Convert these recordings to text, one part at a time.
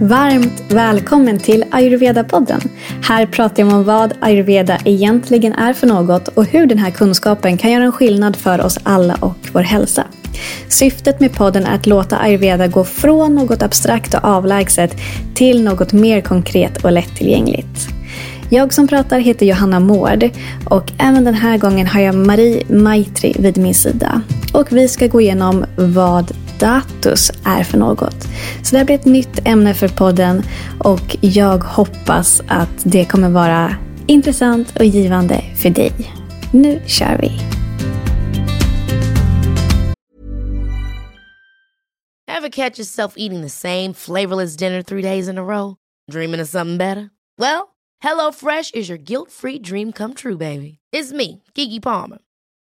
Varmt välkommen till Ayurveda-podden. Här pratar jag om vad ayurveda egentligen är för något och hur den här kunskapen kan göra en skillnad för oss alla och vår hälsa. Syftet med podden är att låta ayurveda gå från något abstrakt och avlägset till något mer konkret och lättillgängligt. Jag som pratar heter Johanna Mård och även den här gången har jag Marie Maitri vid min sida. Och vi ska gå igenom vad status är för något. Så det här blir ett nytt ämne för podden och jag hoppas att det kommer vara intressant och givande för dig. Nu kör vi! Have catch yourself eating the same flavorless dinner three days in a row? Dreaming of something better? Well, hello fresh is your guilt-free dream come true, baby. It's me, Gigi Palmer.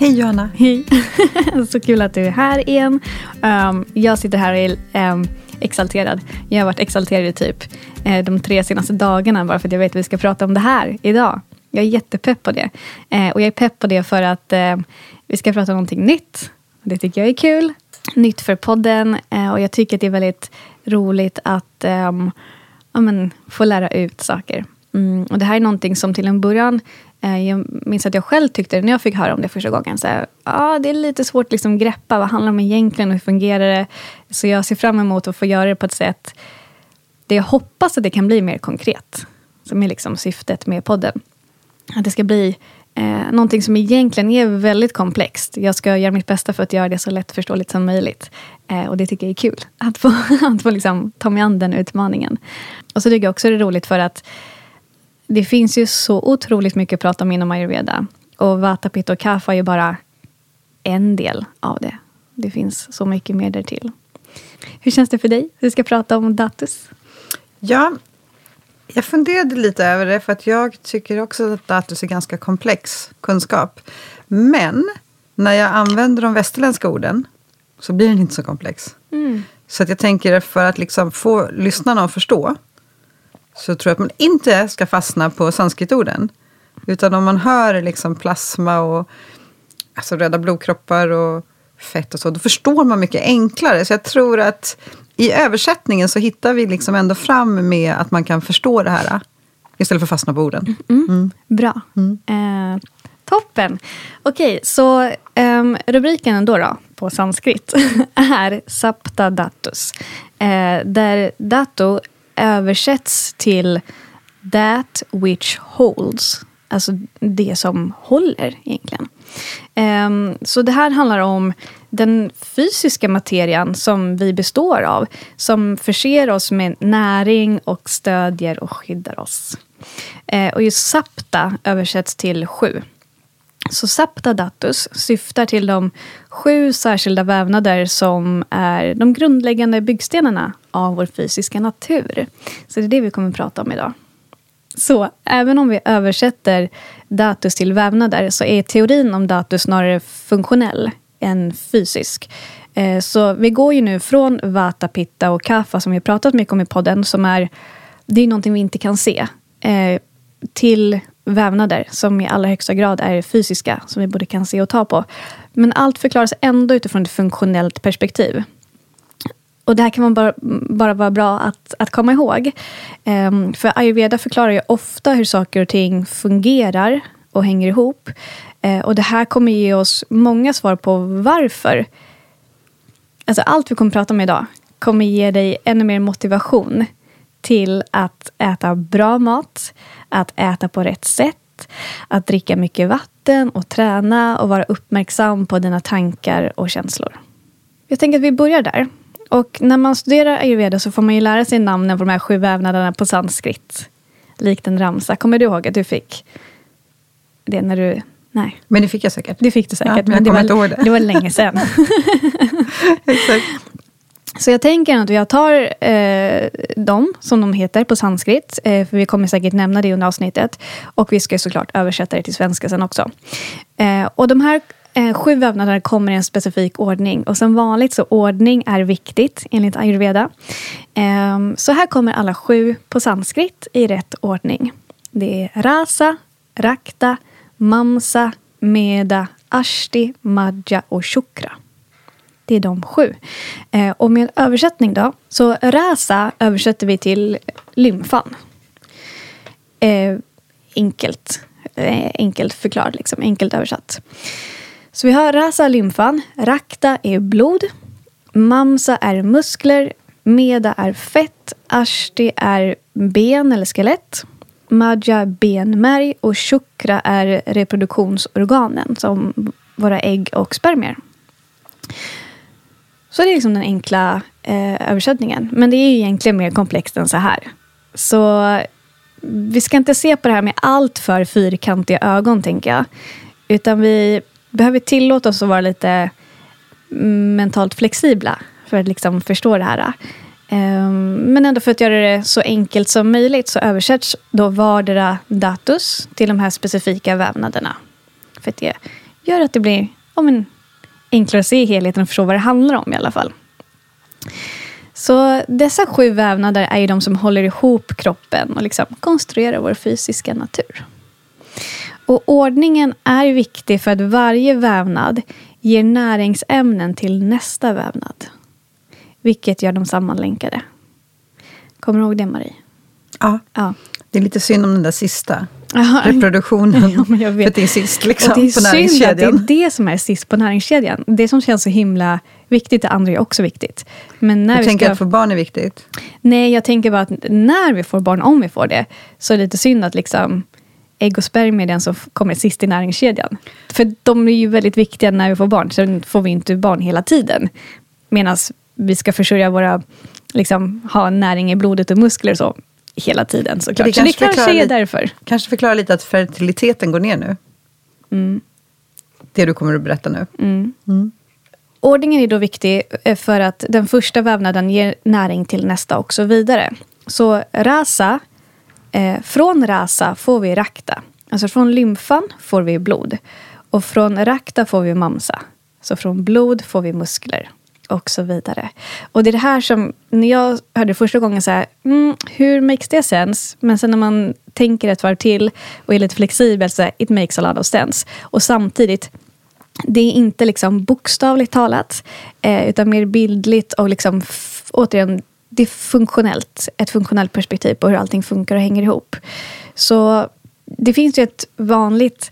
Hej Johanna! Hej! Så kul att du är här igen. Um, jag sitter här och är um, exalterad. Jag har varit exalterad i typ uh, de tre senaste dagarna bara för att jag vet att vi ska prata om det här idag. Jag är jättepepp på det. Uh, och jag är pepp på det för att uh, vi ska prata om någonting nytt. Det tycker jag är kul. Nytt för podden eh, och jag tycker att det är väldigt roligt att um, ja, men, få lära ut saker. Mm, och det här är någonting som till en början Eh, jag minns att jag själv tyckte när jag fick höra om det första gången. Så här, ah, det är lite svårt att liksom greppa. Vad handlar det om egentligen? och Hur fungerar det? Så jag ser fram emot att få göra det på ett sätt där jag hoppas att det kan bli mer konkret. Som är liksom syftet med podden. Att det ska bli eh, någonting som egentligen är väldigt komplext. Jag ska göra mitt bästa för att göra det så lättförståeligt som möjligt. Eh, och det tycker jag är kul. Att få, att få liksom ta mig an den utmaningen. Och så tycker jag också det är roligt för att det finns ju så otroligt mycket att prata om inom ayurveda. Och vata, pitta och kapha är ju bara en del av det. Det finns så mycket mer därtill. Hur känns det för dig? Vi ska prata om datus. Ja, jag funderade lite över det för att jag tycker också att datus är ganska komplex kunskap. Men när jag använder de västerländska orden så blir den inte så komplex. Mm. Så att jag tänker för att liksom få lyssnarna att förstå så tror jag att man inte ska fastna på sanskritorden. Utan om man hör liksom plasma och alltså röda blodkroppar och fett och så, då förstår man mycket enklare. Så jag tror att i översättningen så hittar vi liksom ändå fram med att man kan förstå det här. Istället för att fastna på orden. Mm. Mm. Bra. Mm. Eh, toppen. Okej, så eh, rubriken då, då på sanskrit är Sapta Datus. Eh, där Datu översätts till that which holds. Alltså det som håller egentligen. Um, så det här handlar om den fysiska materian som vi består av. Som förser oss med näring och stödjer och skyddar oss. Uh, och just sapta översätts till sju. Så Sapta Datus syftar till de sju särskilda vävnader som är de grundläggande byggstenarna av vår fysiska natur. Så det är det vi kommer att prata om idag. Så även om vi översätter datus till vävnader så är teorin om datus snarare funktionell än fysisk. Eh, så vi går ju nu från Vata, Pitta och kaffa som vi pratat mycket om i podden, som är, det är någonting vi inte kan se, eh, till vävnader som i allra högsta grad är fysiska, som vi både kan se och ta på. Men allt förklaras ändå utifrån ett funktionellt perspektiv. Och det här kan man bara, bara vara bra att, att komma ihåg. Um, för ayurveda förklarar ju ofta hur saker och ting fungerar och hänger ihop. Uh, och det här kommer ge oss många svar på varför. Alltså allt vi kommer prata om idag kommer ge dig ännu mer motivation till att äta bra mat, att äta på rätt sätt, att dricka mycket vatten och träna och vara uppmärksam på dina tankar och känslor. Jag tänker att vi börjar där. Och när man studerar ayurveda så får man ju lära sig namnen på de här sju vävnaderna på sanskrit. Likt en ramsa. Kommer du ihåg att du fick det när du... Nej. Men det fick jag säkert. Det fick du säkert. Ja, men, men det, var, det. det var länge sedan. Exakt. Så jag tänker att jag tar eh, dem, som de heter på sanskrit, eh, för vi kommer säkert nämna det under avsnittet. Och vi ska såklart översätta det till svenska sen också. Eh, och de här eh, sju vävnaderna kommer i en specifik ordning. Och som vanligt så ordning är viktigt enligt ayurveda. Eh, så här kommer alla sju på sanskrit i rätt ordning. Det är rasa, rakta, mamsa, meda, ashti, madja och shukra. Det är de sju. Eh, och med översättning då, så rasa översätter vi till lymfan. Eh, enkelt, eh, enkelt förklarat, liksom, enkelt översatt. Så vi har rasa lymfan, rakta är blod, mamsa är muskler, meda är fett, ashti är ben eller skelett, madja benmärg och chukra är reproduktionsorganen som våra ägg och spermier. Så det är liksom den enkla eh, översättningen. Men det är ju egentligen mer komplext än så här. Så vi ska inte se på det här med allt för fyrkantiga ögon, tänker jag. Utan vi behöver tillåta oss att vara lite mm, mentalt flexibla för att liksom förstå det här. Ehm, men ändå för att göra det så enkelt som möjligt så översätts då vardera datus till de här specifika vävnaderna. För att det gör att det blir om en enklare att se helheten och förstå vad det handlar om i alla fall. Så dessa sju vävnader är ju de som håller ihop kroppen och liksom konstruerar vår fysiska natur. Och ordningen är viktig för att varje vävnad ger näringsämnen till nästa vävnad. Vilket gör dem sammanlänkade. Kommer du ihåg det, Marie? Ja. ja. Det är lite synd om den där sista reproduktionen. Ja, men jag vet. För det är sist liksom, och det är på synd att det är näringskedjan. det som är sist på näringskedjan. Det som känns så himla viktigt, det andra är också viktigt. Men när Du vi tänker ska... att få barn är viktigt? Nej, jag tänker bara att när vi får barn, om vi får det, så är det lite synd att liksom ägg och spermier är den som kommer sist i näringskedjan. För de är ju väldigt viktiga när vi får barn. Sen får vi inte barn hela tiden. Medan vi ska försörja våra, liksom, ha näring i blodet och muskler och så hela tiden såklart. Det så det kanske förklarar är därför. Kanske förklara lite att fertiliteten går ner nu. Mm. Det du kommer att berätta nu. Ordningen är då viktig eh, för att den första vävnaden ger näring till nästa och så vidare. Så rasa, eh, från rasa får vi rakta. Alltså från lymfan får vi blod. Och från rakta får vi mamsa. Så från blod får vi muskler. Och så vidare. Och det är det här som, när jag hörde det första gången så här, mm, hur makes det sense? Men sen när man tänker ett varv till och är lite flexibel så här, it makes a lot of sense. Och samtidigt, det är inte liksom bokstavligt talat, eh, utan mer bildligt och liksom, återigen, det är funktionellt. Ett funktionellt perspektiv på hur allting funkar och hänger ihop. Så det finns ju ett vanligt,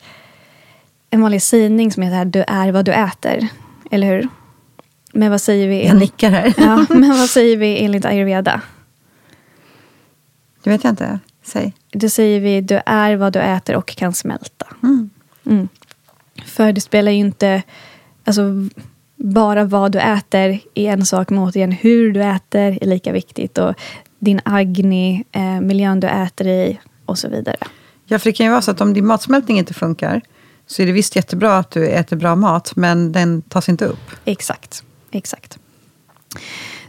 en vanlig sägning som heter du är vad du äter. Eller hur? Men vad säger vi? Jag nickar här. Ja, men vad säger vi enligt ayurveda? Det vet jag inte. Säg. Då säger vi du är vad du äter och kan smälta. Mm. För det spelar ju inte... Alltså, bara vad du äter är en sak, men återigen hur du äter är lika viktigt. Och din agni, eh, miljön du äter i och så vidare. Ja, för det kan ju vara så att om din matsmältning inte funkar så är det visst jättebra att du äter bra mat, men den tas inte upp. Exakt. Exakt.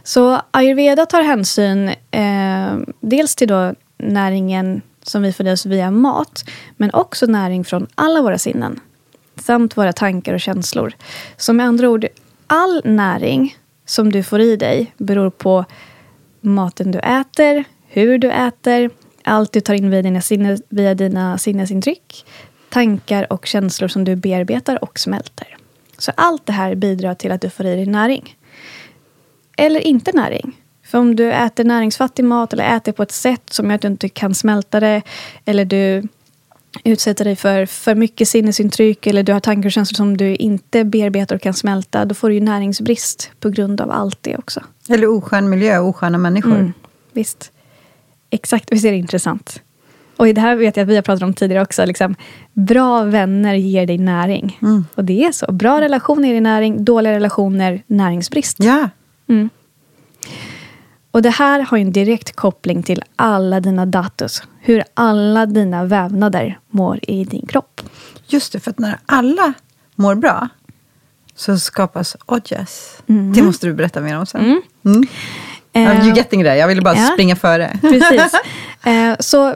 Så ayurveda tar hänsyn eh, dels till då näringen som vi får i oss via mat, men också näring från alla våra sinnen samt våra tankar och känslor. Så med andra ord, all näring som du får i dig beror på maten du äter, hur du äter, allt du tar in via dina, sinne, via dina sinnesintryck, tankar och känslor som du bearbetar och smälter. Så allt det här bidrar till att du får i dig näring. Eller inte näring. För om du äter näringsfattig mat eller äter på ett sätt som gör att du inte kan smälta det eller du utsätter dig för för mycket sinnesintryck eller du har tankar och känslor som du inte bearbetar och kan smälta, då får du ju näringsbrist på grund av allt det också. Eller oskön miljö, osköna människor. Mm, visst. Exakt, visst är det intressant? Och det här vet jag att vi har pratat om tidigare också. Liksom, bra vänner ger dig näring. Mm. Och det är så. Bra relationer ger dig näring, dåliga relationer näringsbrist. Ja, Mm. Och det här har ju en direkt koppling till alla dina datus. Hur alla dina vävnader mår i din kropp. just det. För att när alla mår bra så skapas ojas. Mm. Det måste du berätta mer om sen. Mm. Eh, You getting there? Jag ville bara ja. springa före. Precis. Eh, så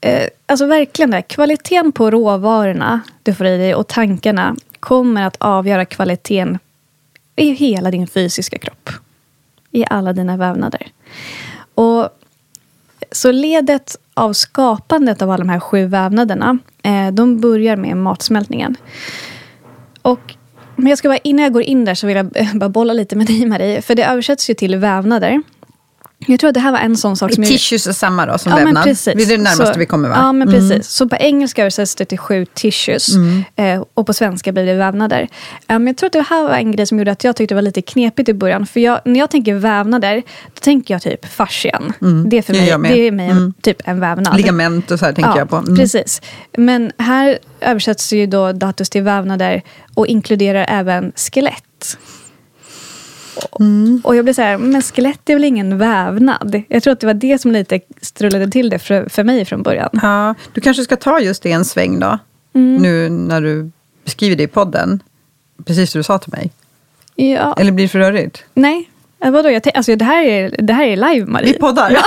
eh, alltså verkligen det, kvaliteten på råvarorna du får i dig och tankarna kommer att avgöra kvaliteten i hela din fysiska kropp. I alla dina vävnader. Och så ledet av skapandet av alla de här sju vävnaderna, eh, de börjar med matsmältningen. Och, men jag ska bara, innan jag går in där så vill jag bara bolla lite med dig Marie. För det översätts ju till vävnader. Jag tror att det här var en sån sak som... Tissues är samma då som Ja, vävnad. precis. Det är det närmaste så, vi kommer va? Ja, men Mm. precis. Så på engelska översätts det till sju tissues. Eh, och på svenska blir det vävnader. Men jag tror att det här var en grej som gjorde att jag tyckte det var lite knepigt i början. För jag, när jag tänker vävnader, då tänker jag typ fascian. Det är för mig, jag det är mig en, Mm. typ en vävnad. Ligament och så här tänker jag på. Mm. Precis. Men här översätts ju då datus till vävnader och inkluderar även skelett. Mm. Och jag blev så här, men skelett är väl ingen vävnad? Jag tror att det var det som lite strulade till det för, för mig från början. Ja, du kanske ska ta just det en sväng då. Mm. Nu när du beskriver det i podden. Precis som du sa till mig. Ja, Eller blir det för rörigt? nej. Eh, Vadå, jag alltså, det, här är, det här är live, Marie. Vi poddar.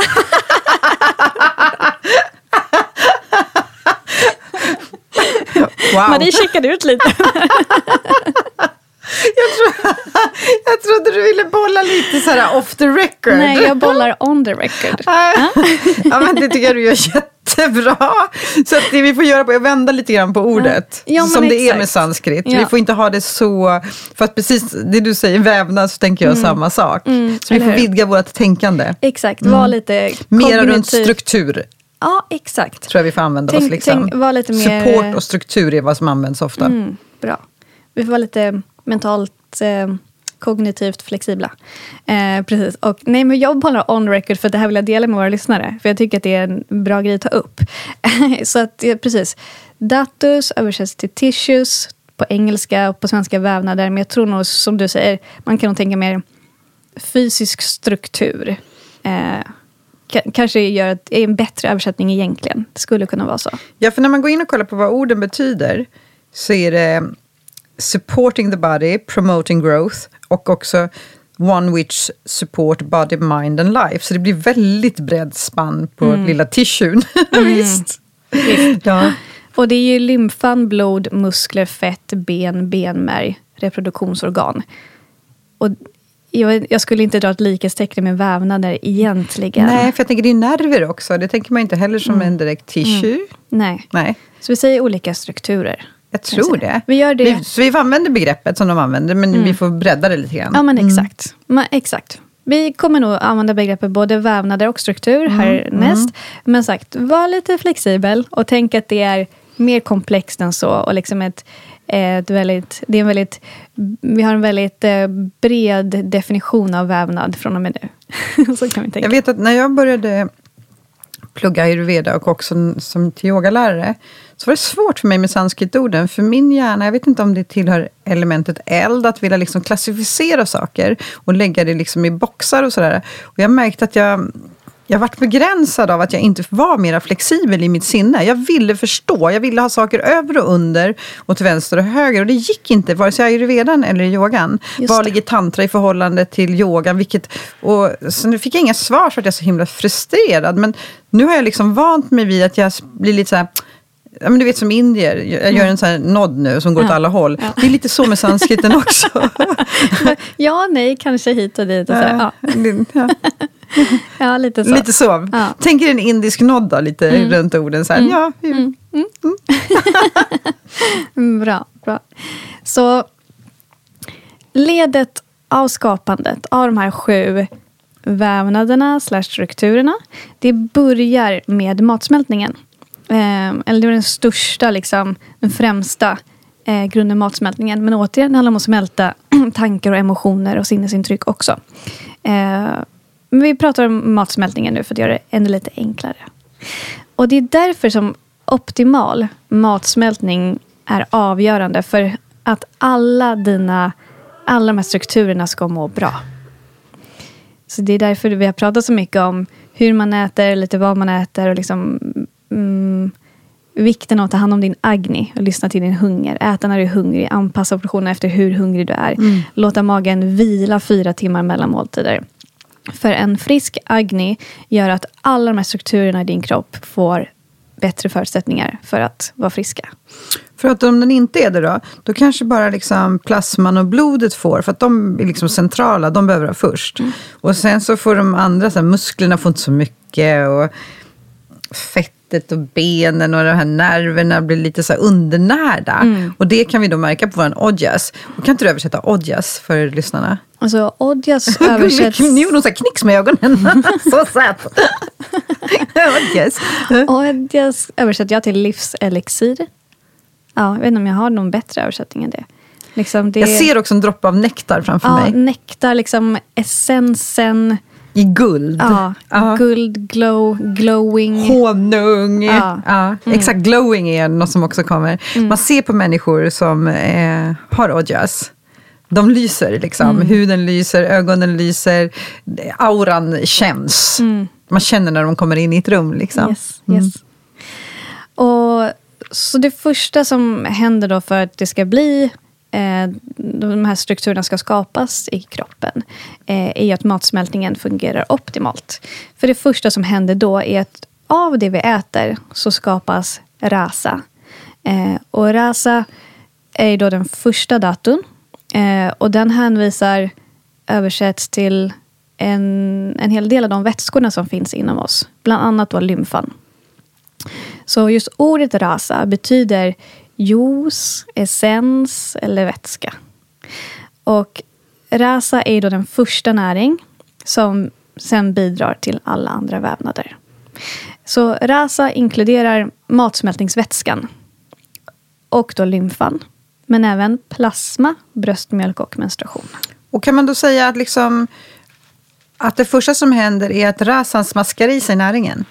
wow. Marie checkade ut lite. Jag trodde du ville bolla lite så här off the record. nej, jag bollar on the record. ja, men det tycker jag du gör jättebra. Så att det vi får göra på är vända lite grann på ordet. Ja, som det är exakt. med sanskrit. Ja. Vi får inte ha det så... För att precis det du säger, vävnad, så tänker jag samma sak. så vi Mm. får hur? vidga vårt tänkande. Exakt, var lite Mm. Mera runt kognitiv- struktur, Ja, exakt. tror jag vi får använda Tänk- oss. Liksom. tänk, var lite mer- Support och struktur är vad som används ofta. Mm, bra. Vi får vara lite mentalt eh, kognitivt flexibla. Eh, precis. Och, nej, men jag bollar on record för det här vill jag dela med våra lyssnare. För jag tycker att det är en bra grej att ta upp. Så att, ja, precis. Datus översätts till tissues på engelska och på svenska vävnader. Men jag tror nog, som du säger, man kan nog tänka mer fysisk struktur. Eh, kanske gör att, det är en bättre översättning egentligen. Det skulle kunna vara så. Ja, för när man går in och kollar på vad orden betyder så är det supporting the body, promoting growth och också one which support body, mind and life. Så det blir väldigt bredd spann på Mm. lilla tissuen. Visst. Ja. Och det är ju lymfan, blod, muskler, fett, ben, benmärg, reproduktionsorgan. Och jag, jag skulle inte dra ett likhetstecken med vävnader egentligen. Nej, för jag tänker det är nerver också. Det tänker man inte heller som Mm. en direkt tissue. Nej. Nej, Så vi säger olika strukturer. Jag tror det. Vi gör det. Vi, så vi använder begreppet som de använder, men vi får bredda det lite grann. Ja, men exakt. Men, exakt. Vi kommer nog använda begreppet både vävnader och struktur härnäst. Men sagt, var lite flexibel och tänk att det är mer komplext än så. Och liksom ett, ett väldigt, det är en väldigt, vi har en väldigt eh, bred definition av vävnad från och med nu. så kan vi tänka. Jag vet att när jag började plugga ayurveda och också som till yogalärare så var det svårt för mig med sanskritorden. För min hjärna, jag vet inte om det tillhör elementet eld, att vilja liksom klassificera saker och lägga det liksom i boxar och sådär. Och jag märkte att jag jag varit begränsad av att jag inte var mer flexibel i mitt sinne. Jag ville förstå, jag ville ha saker över och under och till vänster och höger. Och det gick inte, vare sig i ayurvedan eller i yogan. Just Var det. ligger tantra i förhållande till yogan? Vilket, och, så nu fick jag inga svar för att jag är så himla frustrerad. Men nu har jag liksom vant mig vid att jag blir lite så här Ja, men du vet som indier, jag gör en sån här nod nu som går åt Ja. alla håll. Ja. Det är lite så med sanskriten också. ja, nej, kanske hit och dit. Och så. Ja, Ja, ja, lite så. Lite så. Tänk er en indisk nod då, lite runt orden. Så här. Ja, Mm, Bra, bra. Så ledet av skapandet av de här sju vävnaderna slash strukturerna, det börjar med matsmältningen. Eh, eller det var den största, liksom, den främsta eh, grunden matsmältningen. Men återigen, det handlar om att smälta tankar och emotioner och sinnesintryck också. Eh, men vi pratar om matsmältningen nu för att göra det ännu lite enklare. Och det är därför som optimal matsmältning är avgörande för att alla dina alla de här strukturerna ska må bra. Så det är därför vi har pratat så mycket om hur man äter, lite vad man äter och liksom mm, vikten av att ta hand om din agni och lyssna till din hunger. Äta när du är hungrig, anpassa portionerna efter hur hungrig du är. Låta magen vila fyra timmar mellan måltider. För en frisk Agni gör att alla de här strukturerna i din kropp får bättre förutsättningar för att vara friska. För att om den inte är det då, då kanske bara liksom plasman och blodet får, för att de är liksom centrala, de behöver ha först. Mm. Och sen så får de andra, så här, musklerna får inte så mycket och fettet och benen och de här nerverna blir lite så undernärda. Mm. Och det kan vi då märka på vår ojas. Och kan inte du översätta ojas för lyssnarna? Alltså ojas översätts... nu gjorde hon så här knix med ögonen. så söt. ojas. ojas översätter jag till livselixir. Ja, jag vet inte om jag har någon bättre översättning än det. Liksom det... Jag ser också en droppe av nektar framför ja, mig. Nektar, liksom essensen. I guld. Ja, ja. guld, glow, glowing. Honung. Ja. ja. Mm. Exakt, glowing är något som också kommer. Mm. Man ser på människor som eh, har ojas. De lyser, liksom. Mm. huden lyser, ögonen lyser, auran känns. Mm. Man känner när de kommer in i ett rum. Liksom. Yes, yes. Mm. Och så det första som händer då för att det ska bli Eh, de här strukturerna ska skapas i kroppen eh, är är att matsmältningen fungerar optimalt. För det första som händer då är att av det vi äter så skapas rasa. Eh, och rasa är då den första datorn. Och den hänvisar, översätts till en, en hel del av de vätskorna som finns inom oss. Bland annat då lymfan. Så just ordet rasa betyder juice, essens eller vätska. Och rasa är då den första näring som sen bidrar till alla andra vävnader. Så rasa inkluderar matsmältningsvätskan och då lymfan. Men även plasma, bröstmjölk och menstruation. Och kan man då säga att, liksom, att det första som händer är att rasan smaskar i sig näringen?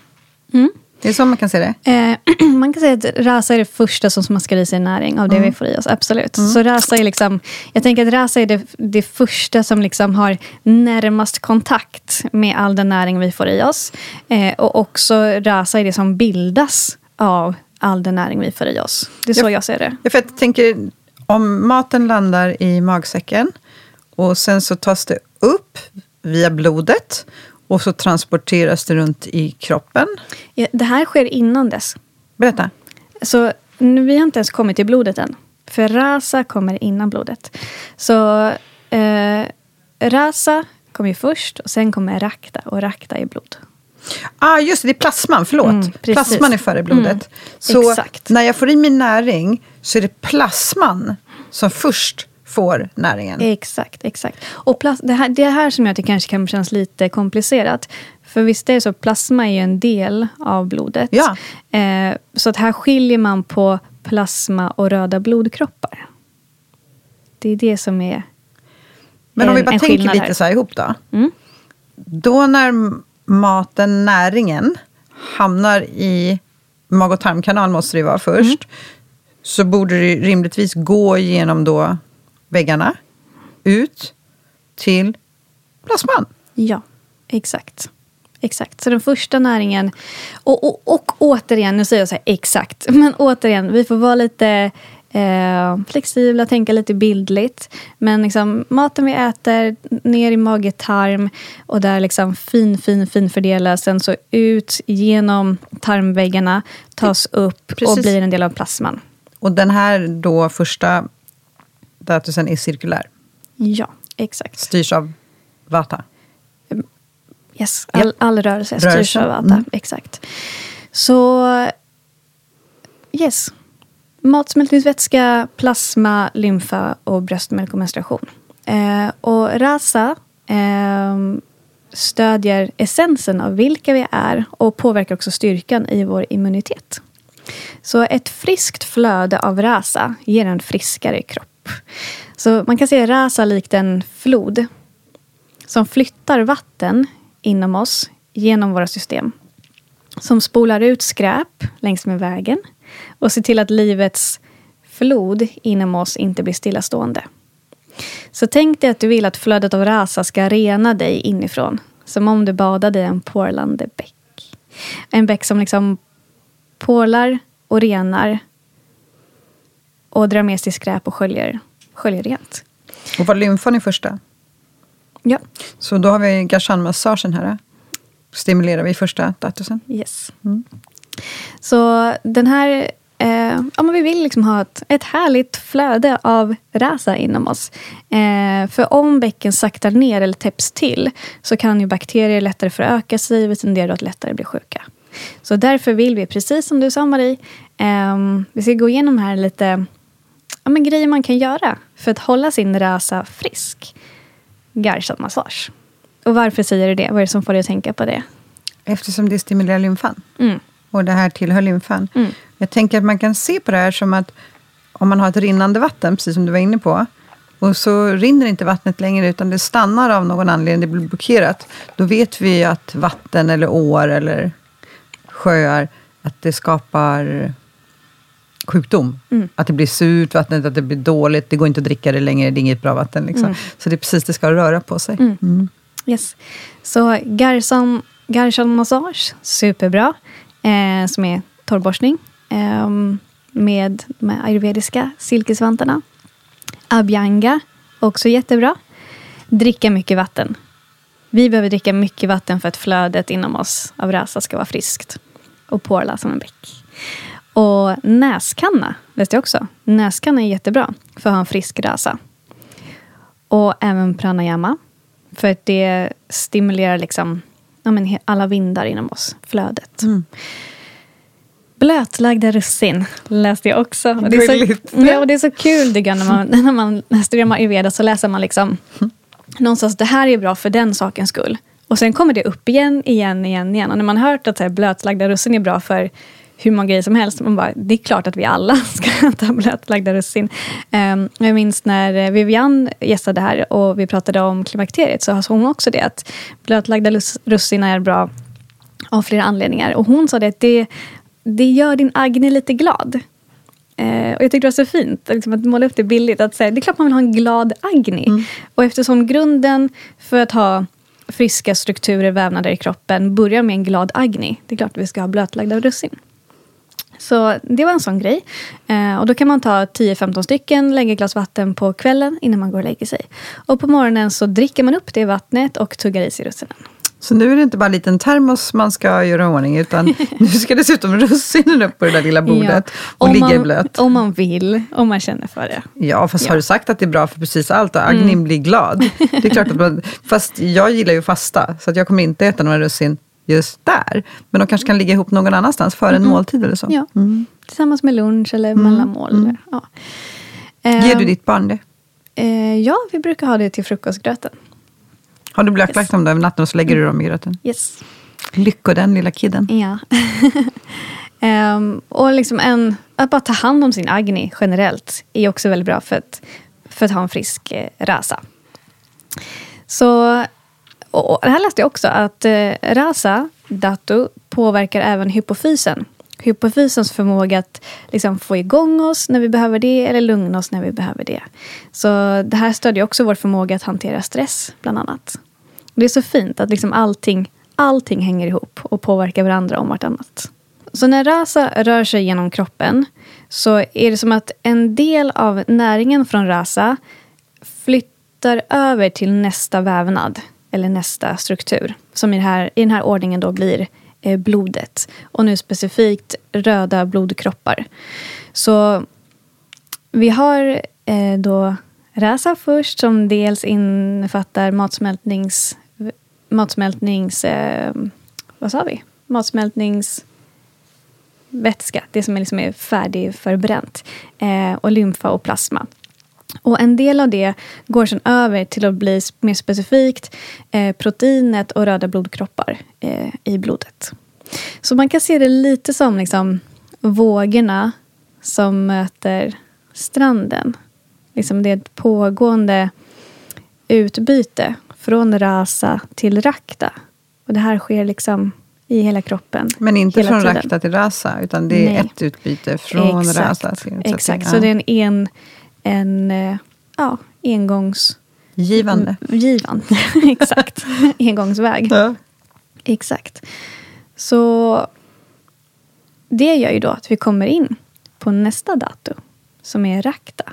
Mm. Det är så man kan se det? Eh, man kan säga att rasa är det första som smaskar i sig näring av det mm. vi får i oss. Absolut. Mm. Så rasa är liksom, jag tänker att rasa är det, det första som liksom har närmast kontakt med all den näring vi får i oss. Eh, och också rasa är det som bildas av all den näring vi får i oss. Det är så jag, jag ser det. Ja, för jag tänker, om maten landar i magsäcken och sen så tas det upp via blodet och så transporteras det runt i kroppen. Det här sker innan dess. Berätta. Så nu, vi har inte ens kommit till blodet än. För rasa kommer innan blodet. Så eh, rasa kommer först och sen kommer rakta. Och rakta är blod. Ah, just det, det är plasman. Förlåt. Mm, plasman är före blodet. Mm, så exakt. när jag får i min näring så är det plasman som först får näringen. Exakt, exakt. Och det, här, det här som jag tycker kanske kan kännas lite komplicerat. För visst är det så, plasma är ju en del av blodet. Ja. Eh, så att här skiljer man på plasma och röda blodkroppar. Det är det som är Men om en, vi bara tänker lite så här ihop då. Mm. Då när maten, näringen, hamnar i mag och tarmkanal måste det vara först. Mm. Så borde det rimligtvis gå genom då väggarna ut till plasman. Ja, exakt. Exakt. Så den första näringen... Och, och, och återigen, nu säger jag så här exakt. Men återigen, vi får vara lite eh, flexibla, tänka lite bildligt. Men liksom, maten vi äter, ner i mage, tarm och där liksom fin, fin, fin fördelas. Sen så ut genom tarmväggarna, tas upp Precis. och blir en del av plasman. Och den här då första statusen är cirkulär. Ja, exakt. Styrs av Vata. Yes, all, yep. all rörelse, rörelse styrs av Vata. Mm. Exakt. Så, yes. Matsmältningsvätska, plasma, lymfa och bröstmjölk och menstruation. Eh, och rasa eh, stödjer essensen av vilka vi är och påverkar också styrkan i vår immunitet. Så ett friskt flöde av rasa ger en friskare kropp. Så man kan se rasa likt en flod som flyttar vatten inom oss genom våra system. Som spolar ut skräp längs med vägen och ser till att livets flod inom oss inte blir stillastående. Så tänk dig att du vill att flödet av rasa ska rena dig inifrån. Som om du badade i en porlande bäck. En bäck som liksom porlar och renar och drar med sig skräp och sköljer, sköljer rent. Och var lymfan i första? Ja, Så då har vi Garshan-massagen här. Stimulerar vi första datusen. yes. Så den här... Eh, ja, men vi vill liksom ha ett, ett härligt flöde av rasa inom oss. Eh, för om bäcken saktar ner eller täpps till så kan ju bakterier lättare föröka sig vilket tenderar att lättare bli sjuka. Så därför vill vi, precis som du sa Marie, eh, vi ska gå igenom här lite ja, men grejer man kan göra för att hålla sin rasa frisk. Garshan-massage. Och varför säger du det? Vad är det som får dig att tänka på det? Eftersom det stimulerar lymfan. Mm. Och det här tillhör lymfan. Mm. Jag tänker att man kan se på det här som att om man har ett rinnande vatten, precis som du var inne på, och så rinner inte vattnet längre, utan det stannar av någon anledning, det blir blockerat. Då vet vi att vatten eller åar eller sjöar, att det skapar sjukdom. Mm. Att det blir surt vattnet, att det blir dåligt, det går inte att dricka det längre, det är inget bra vatten. Liksom. Mm. Så det är precis det ska röra på sig. Mm. Mm. Yes. Så Garshan, Garshan-massage, superbra. Eh, som är torrborstning. Eh, med de här ayurvediska silkesvantarna. Abhyanga, också jättebra. Dricka mycket vatten. Vi behöver dricka mycket vatten för att flödet inom oss av rasa ska vara friskt. Och porla som en bäck. Och näskanna, vet jag också. Näskanna är jättebra för att ha en frisk rasa. Och även pranayama. För det stimulerar liksom, ja, men alla vindar inom oss, flödet. Mm. Blötlagda russin läste jag också. Och det, är så, ja, och det är så kul tycker jag, när man, när man studerar ayurveda så läser man liksom någonstans det här är bra för den sakens skull. Och sen kommer det upp igen, igen, igen, igen. Och när man hört att så här, blötlagda russin är bra för hur många grejer som helst. Man bara, det är klart att vi alla ska äta blötlagda russin. Um, jag minns när Vivian gästade här och vi pratade om klimakteriet så sa hon också det att blötlagda russin är bra av flera anledningar. Och hon sa det att det, det gör din Agni lite glad. Eh, och jag tyckte det var så fint liksom, att måla upp det billigt. Att säga, det är klart man vill ha en glad Agni. Och eftersom grunden för att ha friska strukturer, vävnader i kroppen börjar med en glad Agni. Det är klart att vi ska ha blötlagda russin. Så det var en sån grej. Eh, och då kan man ta 10-15 stycken, lägga ett glas vatten på kvällen innan man går och lägger sig. Och på morgonen så dricker man upp det vattnet och tuggar i sig russinen. Så nu är det inte bara en liten termos man ska göra i ordning, utan nu ska dessutom russinen upp på det där lilla bordet och Om ligga i blöt. Om man vill, om man känner för det. Ja, fast Ja. har du sagt att det är bra för precis allt och Agnin blir glad? Det är klart att man, fast jag gillar ju fasta, så att jag kommer inte äta några russin just där. Men de kanske kan ligga ihop någon annanstans före en måltid eller så. Ja. Mm. Tillsammans med lunch eller mellanmål. eller- Ja. Ger Eh, du ditt barn det? eh, ja, vi brukar ha det till frukostgröten. Har du blötlagt dem där över natten och så lägger du dem i gröten? Yes. Lycko den lilla kidden. Ja. Ehm, och liksom en, att bara ta hand om sin agni generellt är också väldigt bra för att, för att ha en frisk eh, rasa. Så, och och det här läste jag också, att eh, rasa, datu, påverkar även hypofysen. Hypofysens förmåga att liksom få igång oss när vi behöver det eller lugna oss när vi behöver det. Så det här stödjer också vår förmåga att hantera stress, bland annat. Det är så fint att liksom allting, allting hänger ihop och påverkar varandra om vartannat. Så när rasa rör sig genom kroppen så är det som att en del av näringen från rasa flyttar över till nästa vävnad eller nästa struktur. Som i, det här, i den här ordningen då blir eh, blodet. Och nu specifikt röda blodkroppar. Så vi har eh, då Räsa först som dels innefattar matsmältnings... matsmältnings eh, vad sa vi? Matsmältnings vätska, det som är, liksom är färdigförbränt. Eh, och lymfa och plasma. Och en del av det går sedan över till att bli mer specifikt eh, proteinet och röda blodkroppar eh, i blodet. Så man kan se det lite som liksom, vågorna som möter stranden. Liksom det är ett pågående utbyte från rasa till rakta. Och det här sker liksom i hela kroppen. Men inte från tiden. rakta till rasa, utan det är Nej. ett utbyte från Exakt. rasa till... Exakt, så det är en, en, en eh, ja, engångs... Givande. Givande, exakt. Engångsväg. Ja. Exakt. Så det gör ju då att vi kommer in på nästa datum som är rakta.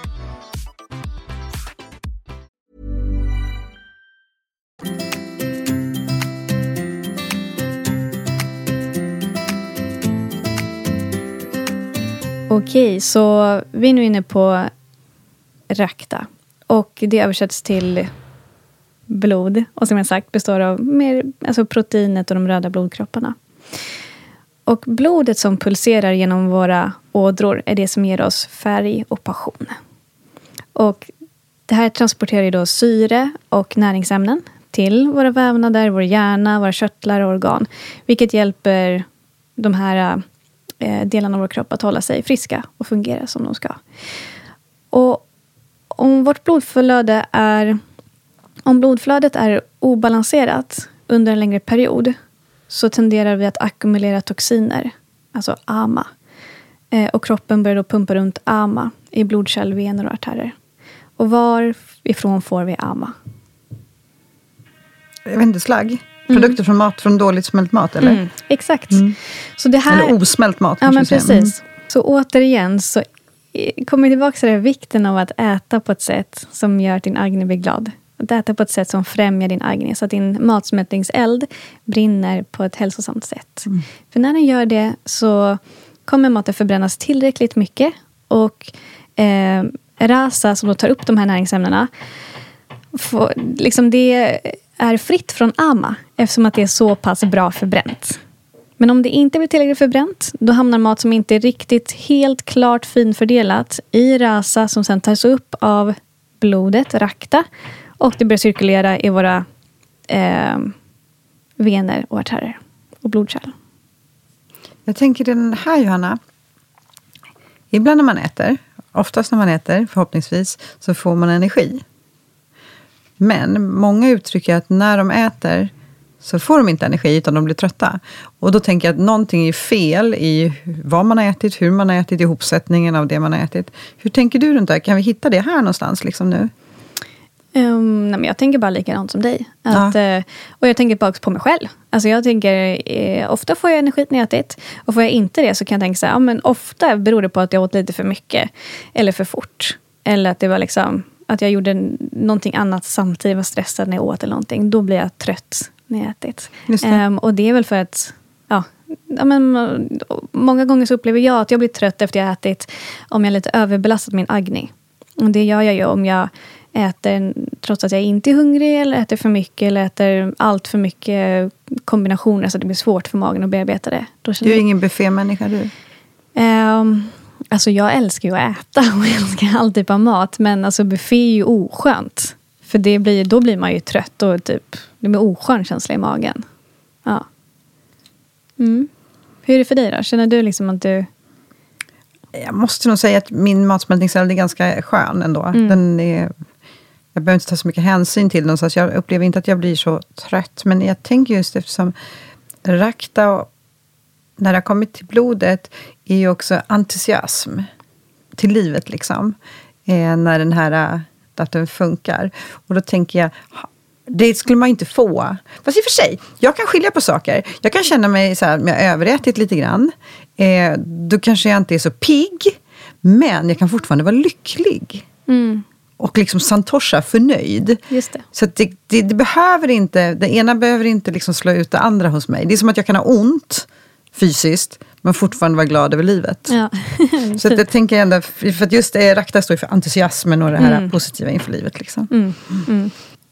Mm. Okej, så vi är nu inne på rakta. Och det översätts till blod. Och som jag sagt består av mer, alltså proteinet och de röda blodkropparna. Och blodet som pulserar genom våra ådror är det som ger oss färg och passion. Och det här transporterar ju då syre och näringsämnen till våra vävnader, vår hjärna, våra körtlar och organ. Vilket hjälper de här Eh, delarna av vår kropp att hålla sig friska och fungera som de ska. Och om vårt blodflöde är... Om blodflödet är obalanserat under en längre period så tenderar vi att ackumulera toxiner, alltså AMA. Eh, och kroppen börjar då pumpa runt AMA i blodkärl, vener och artärer. Och varifrån får vi AMA? Jag vet inte, slagg? Produkter från mat, från dåligt smält mat, eller? Mm, exakt. Så det här, Eller osmält mat, Ja, men precis. Så återigen så kommer tillbaka till vikten av att äta på ett sätt som gör att din Agni blir glad. Att äta på ett sätt som främjar din Agni, så att din matsmältningseld brinner på ett hälsosamt sätt. För när den gör det så kommer maten förbrännas tillräckligt mycket. Och eh, rasa, som då tar upp de här näringsämnena, får, liksom det är fritt från ama eftersom att det är så pass bra förbränt. Men om det inte blir tillräckligt förbränt, då hamnar mat som inte är riktigt helt klart finfördelat i rasa som sen tas upp av blodet, rakta, och det börjar cirkulera i våra eh, vener och artärer och blodkärl. Jag tänker den här, Johanna. Ibland när man äter, oftast när man äter, förhoppningsvis, så får man energi. Men många uttrycker att när de äter så får de inte energi, utan de blir trötta. Och då tänker jag att någonting är fel i vad man har ätit, hur man har ätit, ihopsättningen av det man har ätit. Hur tänker du runt det? Kan vi hitta det här någonstans liksom nu? Um, nej, men jag tänker bara likadant som dig. Att, eh, och jag tänker bara på mig själv. Alltså jag tänker, eh, ofta får jag energi när jag ätit. Och får jag inte det så kan jag tänka så här, ja, men ofta beror det på att jag åt lite för mycket. Eller för fort. Eller att det var liksom, att jag gjorde någonting annat samtidigt, var stressad när jag åt eller någonting. Då blir jag trött när jag ätit. Det. Ehm, och det är väl för att, ja, ja men, många gånger så upplever jag att jag blir trött efter jag ätit om jag lite överbelastat min agni. Och det gör jag ju om jag äter trots att jag inte är hungrig eller äter för mycket eller äter allt för mycket kombinationer så att det blir svårt för magen att bearbeta det. Du är jag, ingen buffémänniska du. Ehm, alltså jag älskar ju att äta och jag älskar all typ av mat. Men alltså buffé är ju oskönt. För det blir, då blir man ju trött och typ, det blir oskön känsla i magen. Ja. Mm. Hur är det för dig då? Känner du liksom att du... Jag måste nog säga att min matsmältningseld är ganska skön ändå. Den är, jag behöver inte ta så mycket hänsyn till den, så jag upplever inte att jag blir så trött. Men jag tänker just eftersom rakta, när det har kommit till blodet, är ju också entusiasm till livet. liksom. Eh, när den här, eh, den funkar. Och då tänker jag, det skulle man inte få. Fast i och för sig, jag kan skilja på saker. Jag kan känna mig så här, om jag har överätit lite grann. Eh, då kanske jag inte är så pigg. Men jag kan fortfarande vara lycklig. Och liksom santosha, förnöjd. Just det. Så det, det, det behöver inte, det ena behöver inte liksom slå ut det andra hos mig. Det är som att jag kan ha ont fysiskt, men fortfarande vara glad över livet. Ja. Så att jag tänker ändå, för att just det, Rakta står ju för entusiasmen och det här positiva inför livet. Liksom.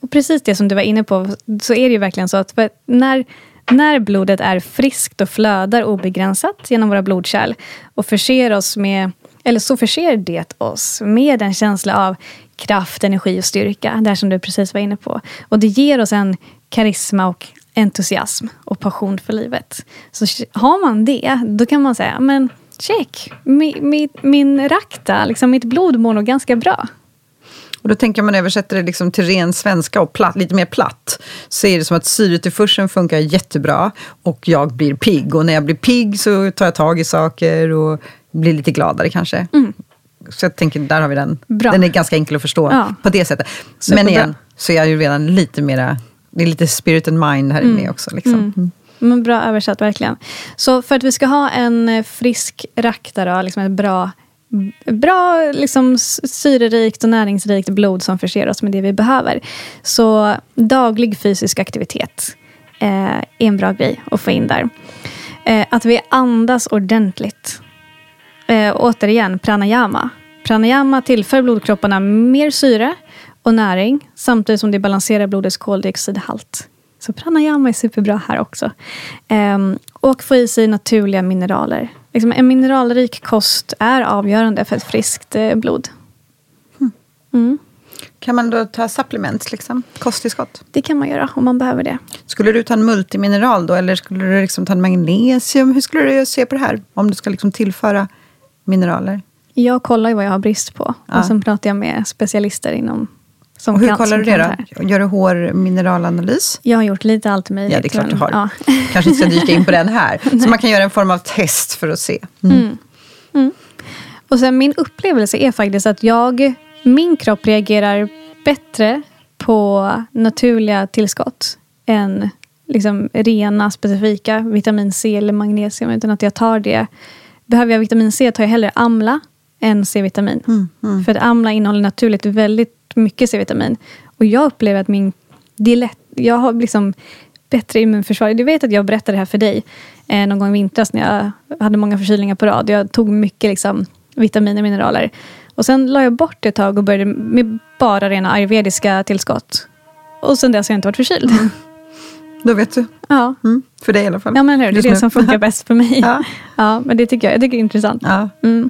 Och precis det som du var inne på, så är det ju verkligen så att när, när blodet är friskt och flödar obegränsat genom våra blodkärl och förser oss med eller så förser det oss med en känsla av kraft, energi och styrka. Där som du precis var inne på. Och det ger oss en karisma och entusiasm och passion för livet. Så har man det, då kan man säga, men check, min, min, min rakta, liksom mitt blod mår nog ganska bra. Och då tänker man översätter det liksom till ren svenska och platt, lite mer platt. Så är det som att syretillförseln funkar jättebra och jag blir pigg. Och när jag blir pigg så tar jag tag i saker och blir lite gladare kanske. Mm. Så jag tänker, där har vi den. Bra. Den är ganska enkel att förstå ja. på det sättet. Men igen, så är jag ju redan lite mera, det är lite spirit and mind här mm. med också. Liksom. Mm. mm. Men bra översatt, verkligen. Så för att vi ska ha en frisk rakta, liksom ett bra bra liksom, syrerikt och näringsrikt blod som förser oss med det vi behöver. Så daglig fysisk aktivitet eh, är en bra grej att få in där. Eh, att vi andas ordentligt. Eh, återigen, pranayama. Pranayama tillför blodkropparna mer syre och näring samtidigt som det balanserar blodets koldioxidhalt. Så pranayama är superbra här också. Um, och få i sig naturliga mineraler. Liksom en mineralrik kost är avgörande för ett friskt eh, blod. Hmm. Mm. Kan man då ta supplements, liksom? kosttillskott? Det kan man göra om man behöver det. Skulle du ta en multimineral då, eller skulle du liksom ta en magnesium? Hur skulle du se på det här, om du ska liksom tillföra mineraler? Jag kollar ju vad jag har brist på. Ja. Och sen pratar jag med specialister inom som och hur kan, kollar du det då? Gör du hårmineralanalys? Jag har gjort lite allt möjligt. Ja, det är klart du har. Ja. kanske inte ska dyka in på den här. Så man kan göra en form av test för att se. Mm. Mm. Mm. Och sen min upplevelse är faktiskt att jag, min kropp reagerar bättre på naturliga tillskott än liksom rena specifika vitamin C eller magnesium. Utan att jag tar det. Behöver jag vitamin C tar jag hellre Amla än C-vitamin. Mm, mm. För att Amla innehåller naturligt väldigt mycket C-vitamin. Och jag upplever att min, det är lätt, jag har liksom bättre immunförsvar. Du vet att jag berättade det här för dig eh, någon gång i vintras när jag hade många förkylningar på rad. Jag tog mycket liksom, vitaminer och mineraler. Och sen la jag bort det ett tag och började med bara rena ayurvediska tillskott. Och sen dess har jag inte varit förkyld. Mm. Då vet du. Ja. Mm. För dig i alla fall. Ja, men hur? Det är det som funkar bäst för mig. Ja. ja men det tycker jag, jag tycker det är intressant. Ja. Mm.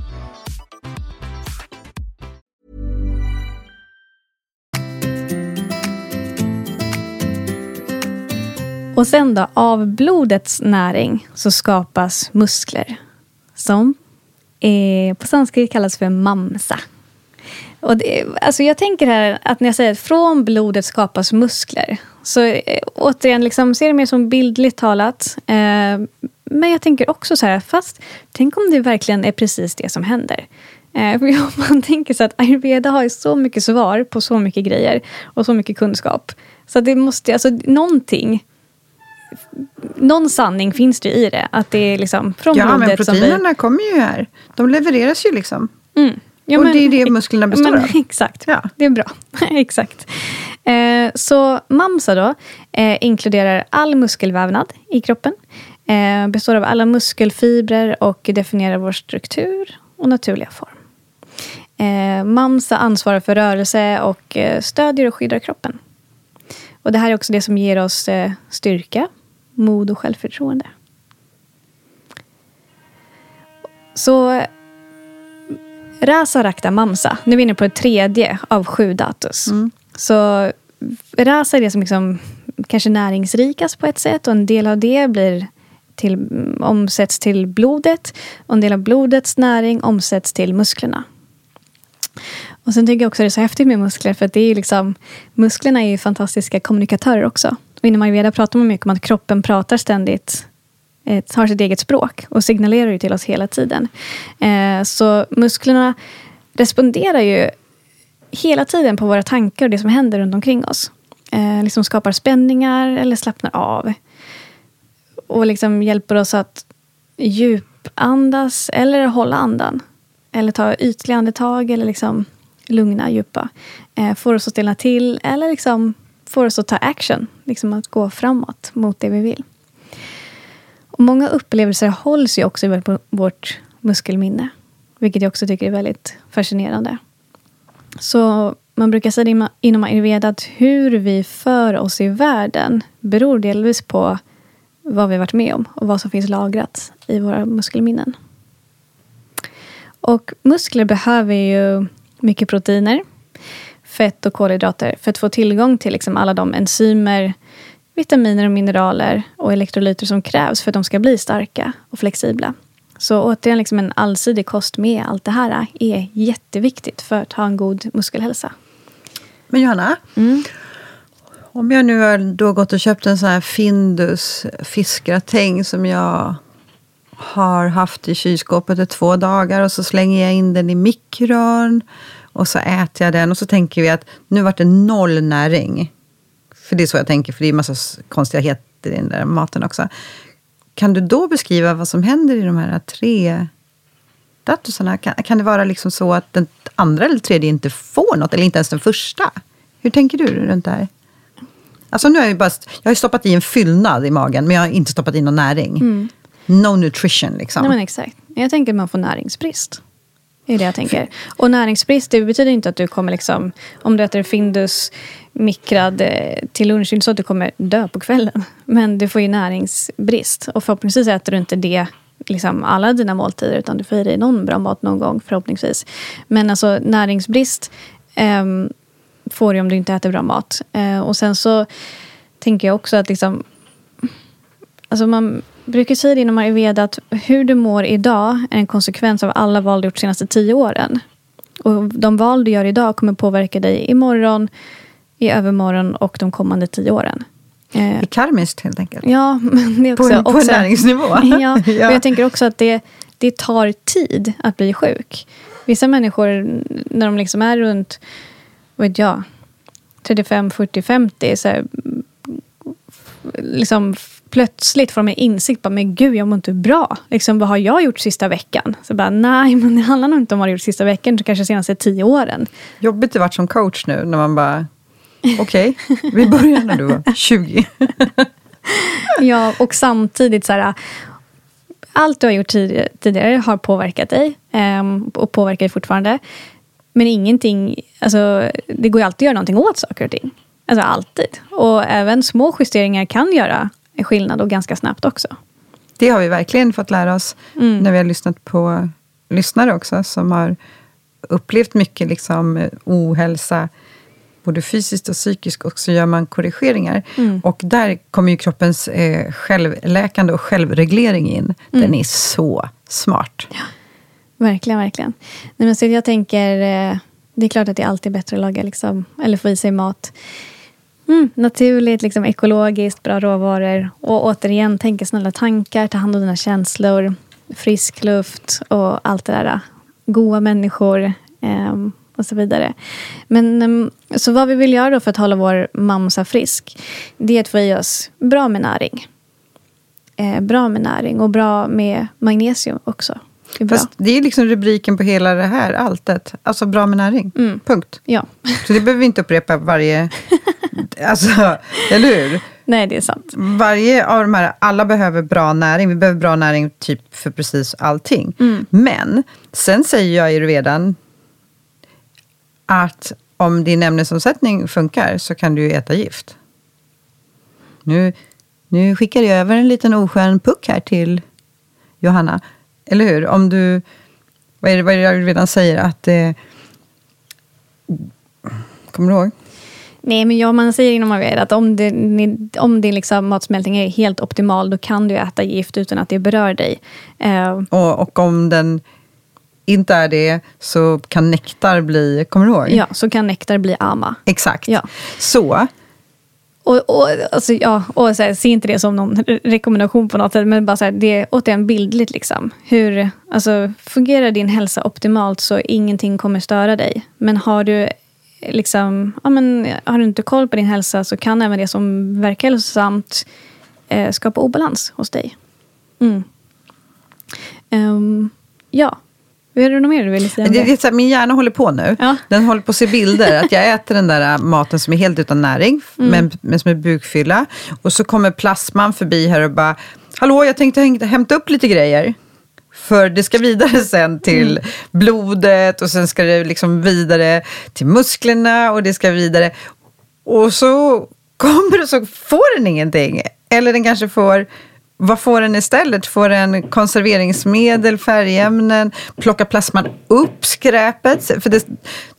Och sen då, av blodets näring så skapas muskler. Som eh, på sanskrit kallas för mamsa. Och det, alltså jag tänker här att när jag säger att från blodet skapas muskler. Så eh, återigen, liksom, ser det mer som bildligt talat. Eh, men jag tänker också så här, fast tänk om det verkligen är precis det som händer. Eh, för man tänker så att ayurveda har så mycket svar på så mycket grejer och så mycket kunskap. Så det måste, alltså någonting någon sanning finns det i det. Att det är liksom från ja, blodet men proteinerna vi... kommer ju här. De levereras ju liksom. Mm. Ja, och men, det är det musklerna består men, av. Exakt, ja. det är bra. exakt. Eh, så MAMSA då, eh, inkluderar all muskelvävnad i kroppen. Eh, består av alla muskelfibrer och definierar vår struktur och naturliga form. Eh, MAMSA ansvarar för rörelse och eh, stödjer och skyddar kroppen. Och Det här är också det som ger oss eh, styrka, mod och självförtroende. Så Rasa Rakta Mamsa, nu är vi inne på det tredje av sju datus. Mm. Så Rasa är det som liksom, kanske näringsrikast på ett sätt och en del av det blir till, omsätts till blodet och en del av blodets näring omsätts till musklerna. Och sen tycker jag också det är så häftigt med muskler för att det är liksom, musklerna är ju fantastiska kommunikatörer också. Och inom ayurveda pratar man mycket om att kroppen pratar ständigt eh, har sitt eget språk och signalerar ju till oss hela tiden. Eh, så musklerna responderar ju hela tiden på våra tankar och det som händer runt omkring oss. Eh, liksom skapar spänningar eller slappnar av. och liksom hjälper oss att djupandas eller hålla andan. Eller ta ytliga andetag eller liksom lugna, djupa. Får oss att stelna till eller liksom får oss att ta action. Liksom att gå framåt mot det vi vill. Och många upplevelser hålls ju också i vårt muskelminne. Vilket jag också tycker är väldigt fascinerande. Så man brukar säga inom ayurveda att hur vi för oss i världen beror delvis på vad vi varit med om och vad som finns lagrat i våra muskelminnen. Och muskler behöver ju mycket proteiner, fett och kolhydrater för att få tillgång till liksom alla de enzymer, vitaminer och mineraler och elektrolyter som krävs för att de ska bli starka och flexibla. Så återigen, liksom en allsidig kost med allt det här är jätteviktigt för att ha en god muskelhälsa. Men Johanna, mm. om jag nu har då gått och köpt en sån här Findus fiskgratäng som jag har haft i kylskåpet i två dagar och så slänger jag in den i mikron och så äter jag den och så tänker vi att nu vart det noll näring. För det är så jag tänker, för det är massa konstigheter i den där maten också. Kan du då beskriva vad som händer i de här tre datusarna? Kan, kan det vara liksom så att den andra eller tredje inte får något, eller inte ens den första? Hur tänker du runt det här? Alltså nu har jag, bara, jag har stoppat i en fyllnad i magen, men jag har inte stoppat i någon näring. Mm. No nutrition liksom. Nej, men exakt. Jag tänker att man får näringsbrist. Det är det jag tänker. Och näringsbrist, det betyder inte att du kommer liksom... Om du äter Findus mikrad eh, till lunch, det är inte så att du kommer dö på kvällen. Men du får ju näringsbrist. Och förhoppningsvis äter du inte det liksom alla dina måltider, utan du får i dig någon bra mat någon gång förhoppningsvis. Men alltså näringsbrist eh, får du om du inte äter bra mat. Eh, och sen så tänker jag också att liksom... Alltså man brukar säga det inom ayurveda att hur du mår idag är en konsekvens av alla val du gjort de senaste tio åren. Och de val du gör idag kommer påverka dig imorgon, i övermorgon och de kommande tio åren. Eh, karmiskt helt enkelt. Ja, men det är också, på, på också, näringsnivå. ja. Och jag tänker också att det, det tar tid att bli sjuk. Vissa människor, när de liksom är runt, vet jag, 35, 40, 50, så här, liksom plötsligt får de en insikt. Bara, men gud, jag mår inte bra. Liksom, vad har jag gjort sista veckan? Så bara, nej, men det handlar nog inte om vad du gjort sista veckan. Det kanske senaste tio åren. Jobbigt det varit som coach nu, när man bara, okej, okay, vi börjar när du var 20. ja, och samtidigt så här, allt du har gjort tidigare har påverkat dig ehm, och påverkar dig fortfarande. Men ingenting, alltså, det går ju alltid att göra någonting åt saker och ting. Alltså alltid. Och även små justeringar kan göra skillnad och ganska snabbt också. Det har vi verkligen fått lära oss mm. när vi har lyssnat på lyssnare också, som har upplevt mycket liksom, ohälsa, både fysiskt och psykiskt, och så gör man korrigeringar. Mm. Och där kommer ju kroppens eh, självläkande och självreglering in. Mm. Den är så smart. Ja, verkligen, verkligen. Nej, men så jag tänker, eh, det är klart att det är alltid bättre att laga, liksom, eller få i sig mat Mm, naturligt, liksom ekologiskt, bra råvaror. Och återigen, tänka snälla tankar, ta hand om dina känslor. Frisk luft och allt det där. Goa människor eh, och så vidare. Men eh, så vad vi vill göra för att hålla vår mamsa frisk, det är att få i oss bra med näring. Eh, bra med näring och bra med magnesium också. Det är, Fast det är liksom rubriken på hela det här alltet. Alltså bra med näring. Mm. Punkt. Ja. Så det behöver vi inte upprepa varje... alltså, eller hur? Nej, det är sant. Varje av de här, alla behöver bra näring. Vi behöver bra näring typ för precis allting. Mm. Men sen säger jag ju redan att om din ämnesomsättning funkar så kan du äta gift. Nu, nu skickar jag över en liten oskön puck här till Johanna. Eller hur? Om du... Vad är det, vad är det jag redan säger? Att... Eh, kommer du ihåg? Nej, men ja, man säger inom AVR att om, det, om din liksom matsmältning är helt optimal, då kan du äta gift utan att det berör dig. Uh, och, och om den inte är det, så kan nektar bli, kommer du ihåg? Ja, så kan nektar bli ama. Exakt. Ja. Så och, och, alltså, ja, och så här, se inte det som någon rekommendation på något sätt, men bara så här, det är återigen bildligt. Liksom. Hur, alltså, fungerar din hälsa optimalt så ingenting kommer störa dig. Men har du, liksom, ja, men, har du inte koll på din hälsa så kan även det som verkar hälsosamt eh, skapa obalans hos dig. Mm. Ehm, ja. Är det något mer du vill säga om Det, det? det är så här, min hjärna håller på nu. Ja. Den håller på att se bilder. Att jag äter den där äh, maten som är helt utan näring, Mm. men, men som är bukfylla. Och så kommer plasman förbi här och bara, hallå jag tänkte hämta upp lite grejer. För det ska vidare sen till Mm. blodet och sen ska det liksom vidare till musklerna och det ska vidare. Och så kommer det så får den ingenting. Eller den kanske får, vad får den istället? Får den konserveringsmedel, färgämnen, plockar plasman upp skräpet? För det,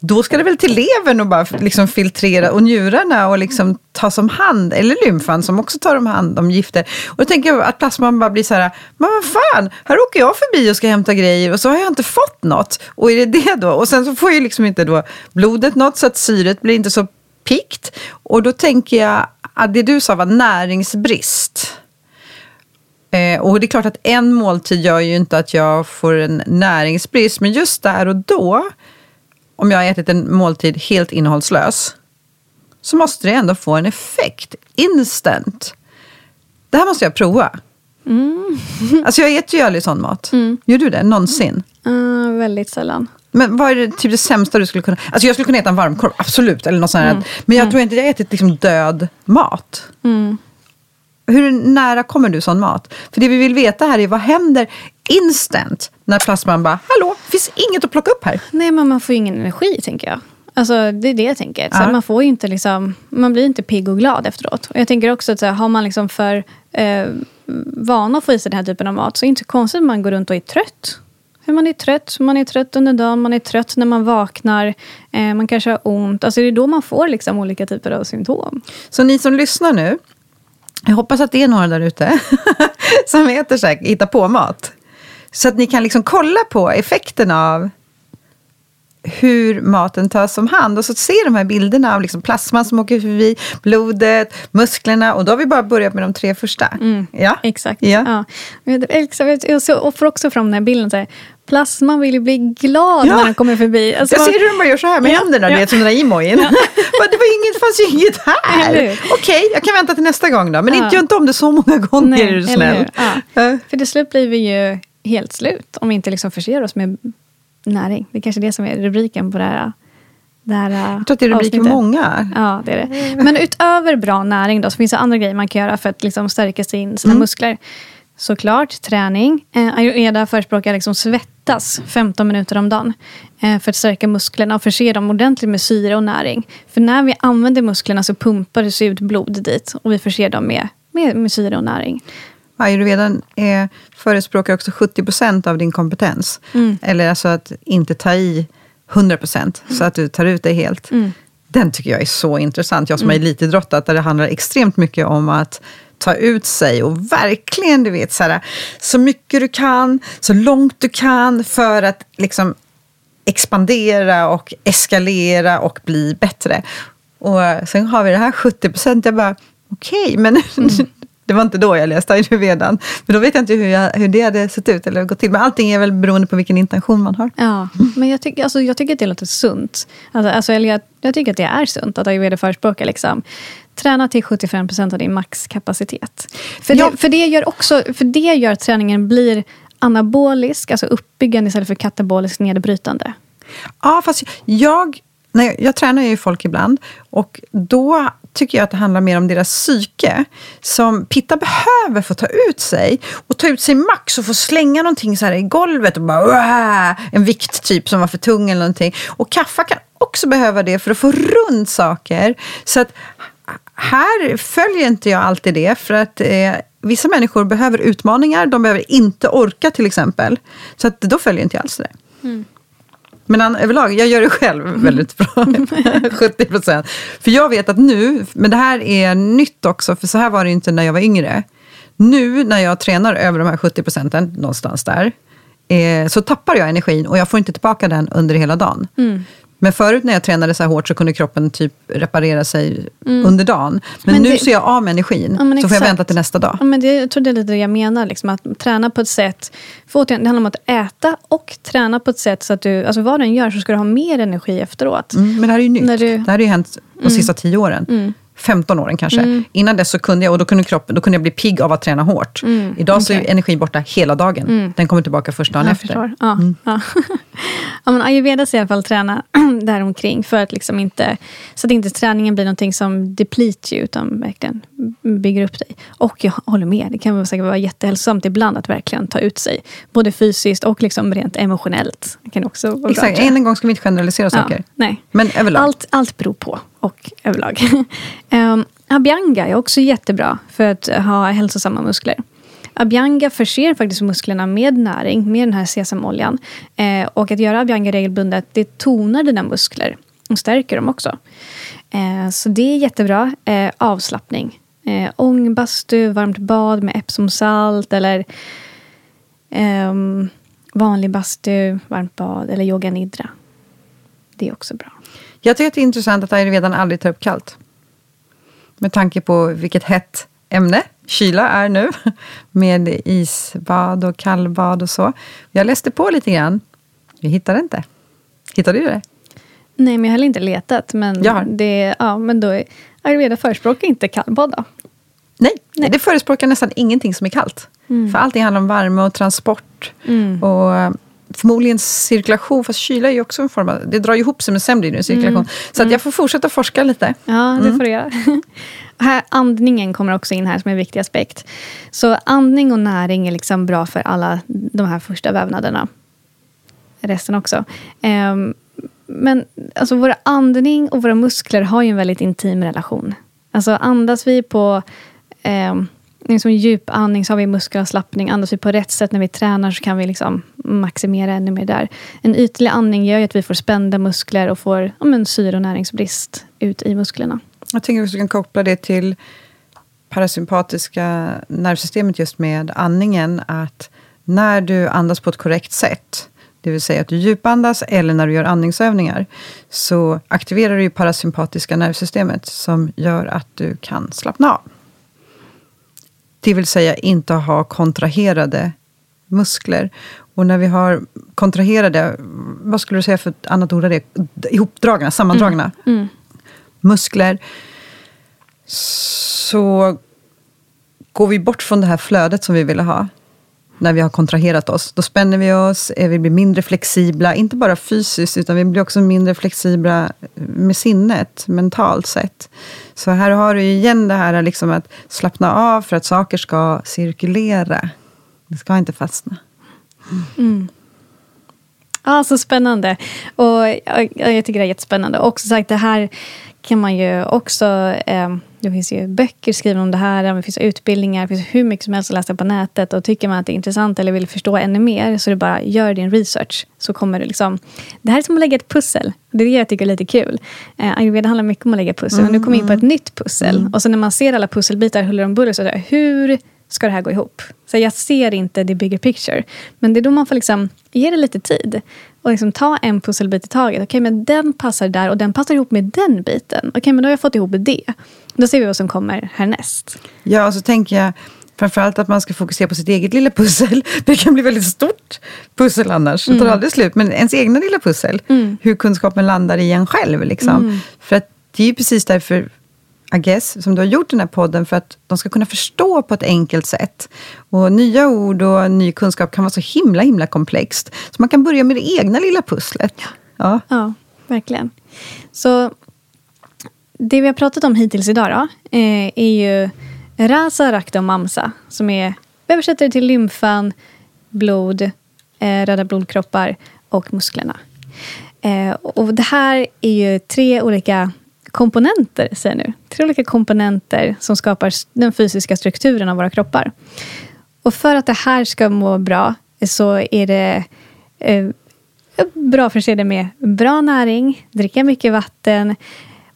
då ska det väl till levern och bara liksom filtrera och njurarna och liksom tas om hand, eller lymfan som också tar om hand om gifter. Och då tänker jag att plasman bara blir så här, men vad fan, här åker jag förbi och ska hämta grejer och så har jag inte fått något. Och är det det då? Och sen så får ju liksom inte då blodet något så att syret blir inte så pikt. Och då tänker jag att det du sa var näringsbrist. Eh, och det är klart att en måltid gör ju inte att jag får en näringsbrist, men just där och då, om jag har ätit en måltid helt innehållslös, så måste det ändå få en effekt, instant. Det här måste jag prova. Alltså jag äter ju aldrig sån mat. Gör du det? Någonsin? Ah, väldigt sällan. Men vad är det, typ det sämsta du skulle kunna... Alltså jag skulle kunna äta en varmkorv, absolut. Eller något sånt här. Men jag tror inte jag har ätit liksom död mat. Hur nära kommer du sån mat? För det vi vill veta här är vad händer instant när plasman bara, hallå, finns inget att plocka upp här. Nej, men man får ingen energi, tänker jag. Alltså, det är det jag tänker. Så Ja. man, får inte liksom, man blir inte pigg och glad efteråt. Och jag tänker också att så här, har man liksom för eh, vana att få i sig den här typen av mat så är det inte konstigt att man går runt och är trött. För man är trött, man är trött under dagen, man är trött när man vaknar, eh, man kanske har ont. Alltså det är då man får liksom olika typer av symptom. Så ni som lyssnar nu, jag hoppas att det är några där ute som äter så här, hittar på mat. Så att ni kan liksom kolla på effekten av hur maten tas om hand. Och så se de här bilderna av liksom plasman som åker förbi, blodet, musklerna. Och då har vi bara börjat med de tre första. Ja? Exakt. Ja. Ja. Jag, jag får också fram den här bilden. Så här, plasman vill ju bli glad Ja. när den kommer förbi. Alltså, Jag man- ser hur bara gör så här med Ja, händerna, du ja. vet som den där emojin. Men det var inget, fanns ju inget här. Okej, jag kan vänta till nästa gång då. Men Ja. inte gör inte om det så många gånger, Nej, är du snäll. Ja. Ja. För till slut blir vi ju helt slut om vi inte liksom förser oss med näring. Det är kanske det som är rubriken på det här, det här Jag tror att det är rubriken många. Ja, det är det. Men utöver bra näring då, så finns det andra grejer man kan göra för att liksom stärka sin, Mm. sina muskler. Såklart träning. Eh, Ayurveda förespråkar liksom svettas 15 minuter om dagen. Eh, för att stärka musklerna och förse dem ordentligt med syre och näring. För när vi använder musklerna så pumpar det ut blod dit. Och vi förser dem med, med, med syre och näring. Ayurvedan är, förespråkar också 70 procent av din kompetens. Mm. Eller alltså att inte ta i 100 procent, så att du tar ut det helt. Mm. Den tycker jag är så intressant. Jag som har elitidrottat, där det handlar extremt mycket om att ta ut sig och verkligen, du vet, så, här, så mycket du kan, så långt du kan för att liksom expandera och eskalera och bli bättre. Och sen har vi det här 70 procent, jag bara, okej, men det var inte då jag läste ayurvedan. Men då vet jag inte hur, jag, hur det hade sett ut eller gått till. Men allting är väl beroende på vilken intention man har. Ja, men jag tycker, alltså, jag tycker att det låter sunt. Alltså, alltså, eller jag, jag tycker att det är sunt att ayurveda förespråkar liksom, träna till 75 procent av din maxkapacitet. För, Ja. det, för, det gör också, för det gör att träningen blir anabolisk, alltså uppbyggande istället för katabolisk nedbrytande. Ja, fast jag, nej, jag, tränar ju folk ibland och då tycker jag att det handlar mer om deras psyke. Som Pitta behöver få ta ut sig och ta ut sig max och få slänga någonting så här i golvet och bara "Uah!" en vikt typ som var för tung eller någonting. Och Kaffa kan också behöva det för att få runt saker. Så att här följer inte jag alltid det för att eh, vissa människor behöver utmaningar, de behöver inte orka till exempel. Så att då följer inte jag alls det. Men an, överlag, jag gör det själv väldigt bra. 70 procent. För jag vet att nu, men det här är nytt också, för så här var det inte när jag var yngre. Nu när jag tränar över de här 70 procenten, någonstans där, eh, så tappar jag energin och jag får inte tillbaka den under hela dagen. Men förut när jag tränade så här hårt så kunde kroppen typ reparera sig under dagen. Men, Men nu det- så är jag av med energin, Ja, så får jag exakt. vänta till nästa dag. Ja, men det, jag tror det är lite det jag menar. Liksom, att träna på ett sätt... För återigen, det handlar om att äta och träna på ett sätt så att du... Alltså vad du än gör så ska du ha mer energi efteråt. Mm, men det här är ju nytt. Du- Det här har ju hänt de sista tio åren. 15 åren kanske. Mm. Innan dess så kunde jag, och då kunde, kroppen, då kunde jag bli pigg av att träna hårt. Idag så är Mm. energin borta hela dagen. Den kommer tillbaka först dagen Jag efter. Ja, ja. ja, men ayurveda säger i alla fall träna däromkring för att liksom inte, så att inte träningen blir någonting som deplete you, utan verkligen bygger upp dig. Och jag håller med, det kan säkert vara jättehälsosamt ibland att verkligen ta ut sig. Både fysiskt och liksom rent emotionellt. Det kan också Exakt, jag. en gång ska vi inte generalisera saker. Ja, nej. Men överlag. Allt, allt beror på och överlag. um, Abhyanga är också jättebra för att ha hälsosamma muskler. Abhyanga förser faktiskt musklerna med näring, med den här sesamoljan. Eh, och att göra abhyanga regelbundet, det tonar dina muskler och stärker dem också. Eh, så det är jättebra. Eh, avslappning. Eh, ångbastu, varmt bad med Epsomsalt eller ehm, vanlig bastu, varmt bad eller yoga nidra. Det är också bra. Jag tycker att det är intressant att ayurvedan aldrig tar upp kallt. Med tanke på vilket hett ämne kyla är nu. Med isbad och kallbad och så. Jag läste på lite grann. Jag hittade inte. Hittade du det? Nej, men jag har inte letat. Men, Jag har. det, ja, men då är ayurveda förespråkar inte kallbad då. Nej, det förespråkar nästan ingenting som är kallt. För allting handlar om värme och transport. Och eh, förmodligen cirkulation, fast kyla är ju också en form av... Det drar ihop sig, men sen blir det en cirkulation. Så att jag får fortsätta forska lite. Ja, det får du göra. Här, andningen kommer också in här som en viktig aspekt. Så andning och näring är liksom bra för alla de här första vävnaderna. Resten också. Ehm, men alltså, vår andning och våra muskler har ju en väldigt intim relation. Alltså andas vi på um, liksom djupandning så har vi muskelavslappning. Andas vi på rätt sätt när vi tränar så kan vi liksom maximera ännu mer där. En ytlig andning gör ju att vi får spända muskler och får ja, men, syre och näringsbrist ut i musklerna. Jag tänker att vi kan koppla det till parasympatiska nervsystemet just med andningen. Att när du andas på ett korrekt sätt, det vill säga att du djupandas eller när du gör andningsövningar, så aktiverar du ju parasympatiska nervsystemet som gör att du kan slappna av. Det vill säga inte ha kontraherade muskler. Och när vi har kontraherade, vad skulle du säga för ett annat ord är det? Ihopdragna, sammandragna muskler, så går vi bort från det här flödet som vi ville ha när vi har kontraherat oss. Då spänner vi oss, eh, vi blir mindre flexibla, inte bara fysiskt, utan vi blir också mindre flexibla eh, med sinnet, mentalt sett. Så här har du igen det här liksom att slappna av för att saker ska cirkulera. Det ska inte fastna. Mm. Ja, så spännande. Och jag, jag tycker det är jättespännande. Och som sagt, det här kan man ju också... Eh, det finns ju böcker skrivna om det här, det finns utbildningar, det finns hur mycket som helst att läsa på nätet. Och tycker man att det är intressant eller vill förstå ännu mer, så är det bara gör din research. Så kommer det liksom... Det här är som att lägga ett pussel. Det är det jag tycker är lite kul. Eh, Ayurveda handlar mycket om att lägga pussel. Men nu kommer vi in på ett nytt pussel. Och så när man ser alla pusselbitar huller om buller, så är det, hur ska det här gå ihop? Så jag ser inte the bigger picture. Men det är då man får liksom ge det lite tid. Och liksom ta en pusselbit i taget. Okej, men den passar där och den passar ihop med den biten. Okej, men då har jag fått ihop det. Då ser vi vad som kommer härnäst. Ja, och så tänker jag framförallt att man ska fokusera på sitt eget lilla pussel. Det kan bli väldigt stort pussel annars. Det tar aldrig slut. Men ens egna lilla pussel. Hur kunskapen landar i en själv. Liksom. För att det är ju precis därför, I guess, som du har gjort den här podden. För att de ska kunna förstå på ett enkelt sätt. Och nya ord och ny kunskap kan vara så himla, himla komplext. Så man kan börja med det egna lilla pusslet. Ja. Ja, verkligen. Så det vi har pratat om hittills idag då, eh, är ju rasa, rakta och mamsa. Som är, vi översätter det till lymfan, blod, eh, röda blodkroppar och musklerna. Eh, och det här är ju tre olika komponenter, säger jag nu. Tre olika komponenter som skapar den fysiska strukturen av våra kroppar. Och för att det här ska må bra så är det eh, bra att förse det med bra näring, dricka mycket vatten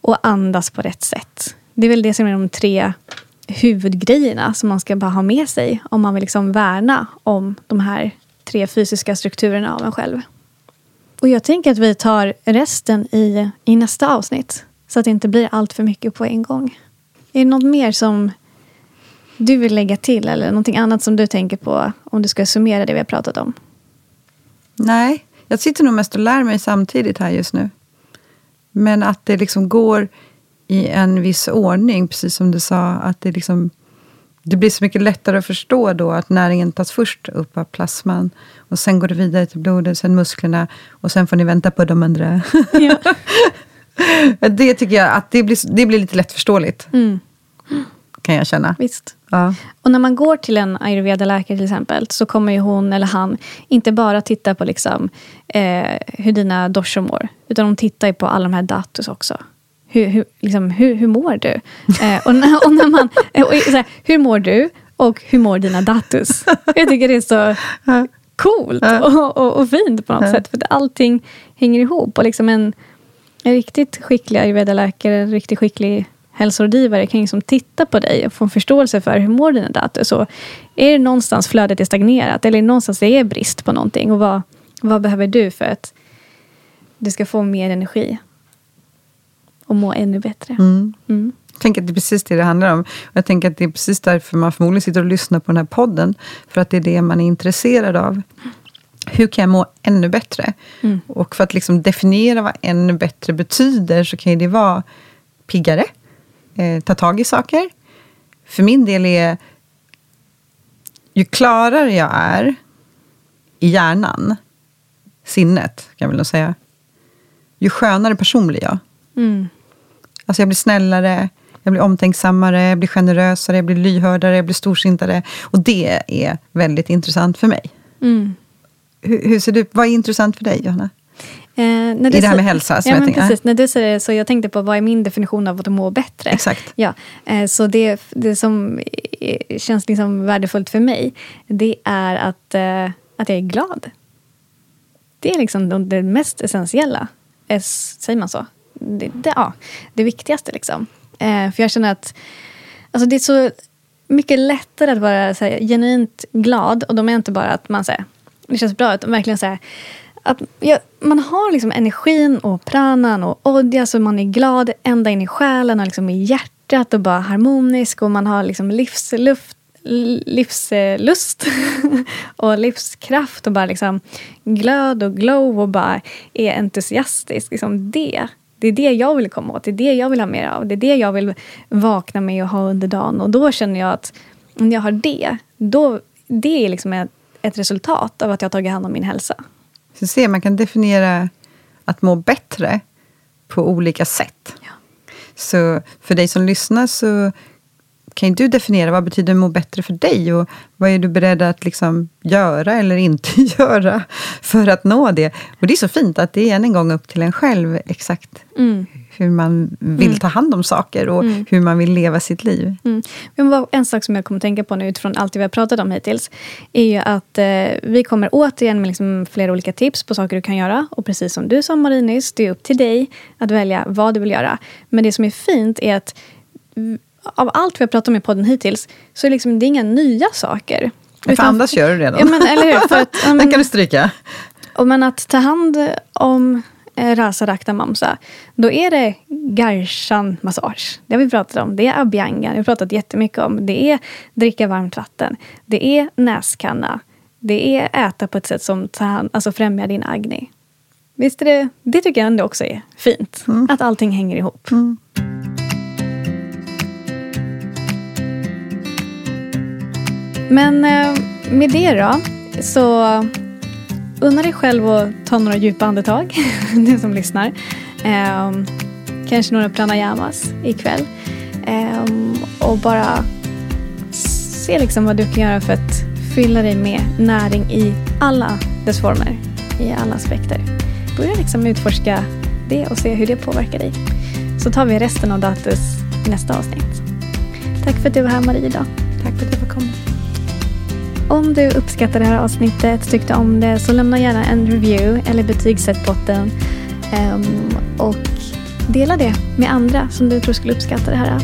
och andas på rätt sätt. Det är väl det som är de tre huvudgrejerna som man ska bara ha med sig om man vill liksom värna om de här tre fysiska strukturerna av en själv. Och jag tänker att vi tar resten i, i nästa avsnitt. Så att det inte blir allt för mycket på en gång. Är det något mer som du vill lägga till eller någonting annat som du tänker på om du ska summera det vi har pratat om? Nej, jag sitter nog mest och lär mig samtidigt här just nu. Men att det liksom går i en viss ordning, precis som du sa. Att det, liksom, det blir så mycket lättare att förstå då att näringen tas först upp av plasman. Och sen går det vidare till blodet, sen musklerna. Och sen får ni vänta på de andra. Ja. det tycker jag att det blir, det blir lite lättförståeligt. Mm. Kan jag känna. Visst. Ja. Och när man går till en ayurveda-läkare till exempel så kommer ju hon eller han inte bara titta på liksom, eh, hur dina doshor mår. Utan de tittar ju på alla de här datus också. Hur, hur, liksom, hur, hur mår du? Eh, och, när, och när man, och, så här, hur mår du? Och hur mår dina datus? Jag tycker det är så coolt och, och, och fint på något sätt. För att allting hänger ihop. Och liksom en, en riktigt skicklig ayurveda-läkare, en riktigt skicklig hälsorådgivare kan liksom titta på dig och få en förståelse för hur mår dina datus. Så är det någonstans flödet är stagnerat eller någonstans det är brist på någonting? Och vad, vad behöver du för att du ska få mer energi? Och må ännu bättre. Mm. Mm. Jag tänker att det är precis det det handlar om. Jag tänker att det är precis därför man förmodligen sitter och lyssnar på den här podden. För att det är det man är intresserad av. Hur kan jag må ännu bättre? Mm. Och för att liksom definiera vad ännu bättre betyder så kan det vara piggare, eh, ta tag i saker. För min del är, ju klarare jag är i hjärnan, sinnet kan jag väl säga, ju skönare person blir jag. Mm. Alltså jag blir snällare, jag blir omtänksammare, jag blir generösare, jag blir lyhördare, jag blir storsintare. Och det är väldigt intressant för mig. Mm. Hur, hur ser du, vad är intressant för dig, Johanna? Eh, när I det här med hälsa, Ja, jag men precis. När du säger det så jag tänkte på vad är min definition av att må bättre? Exakt. Ja, eh, så det, det som känns liksom värdefullt för mig, det är att, eh, att jag är glad. Det är liksom det- mest essentiella. Eh, Säger man så? Det, det, ja, det viktigaste liksom. Eh, För jag känner att alltså det är så mycket lättare att vara så här, genuint glad. Och de är inte bara att man säger det känns bra, utan verkligen så här, att ja, man har liksom energin och pranan och odja så man är glad ända in i själen och liksom i hjärtat och bara harmonisk och man har liksom livsluft livslust och livskraft och bara liksom glöd och glow och bara är entusiastisk. Liksom det, det är det jag vill komma åt. Det är det jag vill ha mer av. Det är det jag vill vakna med och ha under dagen. Och då känner jag att om jag har det, då, det är liksom ett, ett resultat av att jag har tagit hand om min hälsa. Så se, man kan definiera att må bättre på olika sätt. Ja. Så för dig som lyssnar så kan du definiera vad betyder må bättre för dig och vad är du beredd att liksom göra eller inte göra för att nå det. Och det är så fint att det är än en gång upp till en själv exakt Mm. Hur man vill ta hand om saker och hur man vill leva sitt liv. Mm. Men en sak som jag kommer tänka på nu utifrån allt det vi har pratat om hittills. Är ju att eh, vi kommer återigen med liksom flera olika tips på saker du kan göra. Och precis som du sa Marie nyss, det är upp till dig att välja vad du vill göra. Men det som är fint är att mm, av allt vi har pratat om i podden hittills så är liksom, det inga nya saker. För Utan- annars gör du redan. Ja, men, eller hur? För att, ja, Den kan du stryka. och men att ta hand om Rasa Rakta Mamsa, då är det Garshan massage. Det har vi pratat om. Det är Abhyanga, det har vi pratat jättemycket om. Det är dricka varmt vatten. Det är näskanna. Det är äta på ett sätt som tar alltså främjar din agni. Visst är det, det tycker jag ändå också är fint. Att allting hänger ihop. Men eh, med det då, så unna dig själv att ta några djupa andetag, du som lyssnar. Ehm, kanske några pranayamas ikväll. Ehm, och bara se liksom vad du kan göra för att fylla dig med näring i alla dess former, i alla aspekter. Börja liksom utforska det och se hur det påverkar dig. Så tar vi resten av Datus i nästa avsnitt. Tack för att du var här Marie idag. Tack för att jag fick komma. Om du uppskattar det här avsnittet, tyckte om det, så lämna gärna en review eller betygsätt botten. Ehm, och dela det med andra som du tror skulle uppskatta det här.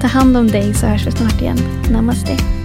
Ta hand om dig så hörs vi snart igen. Namaste.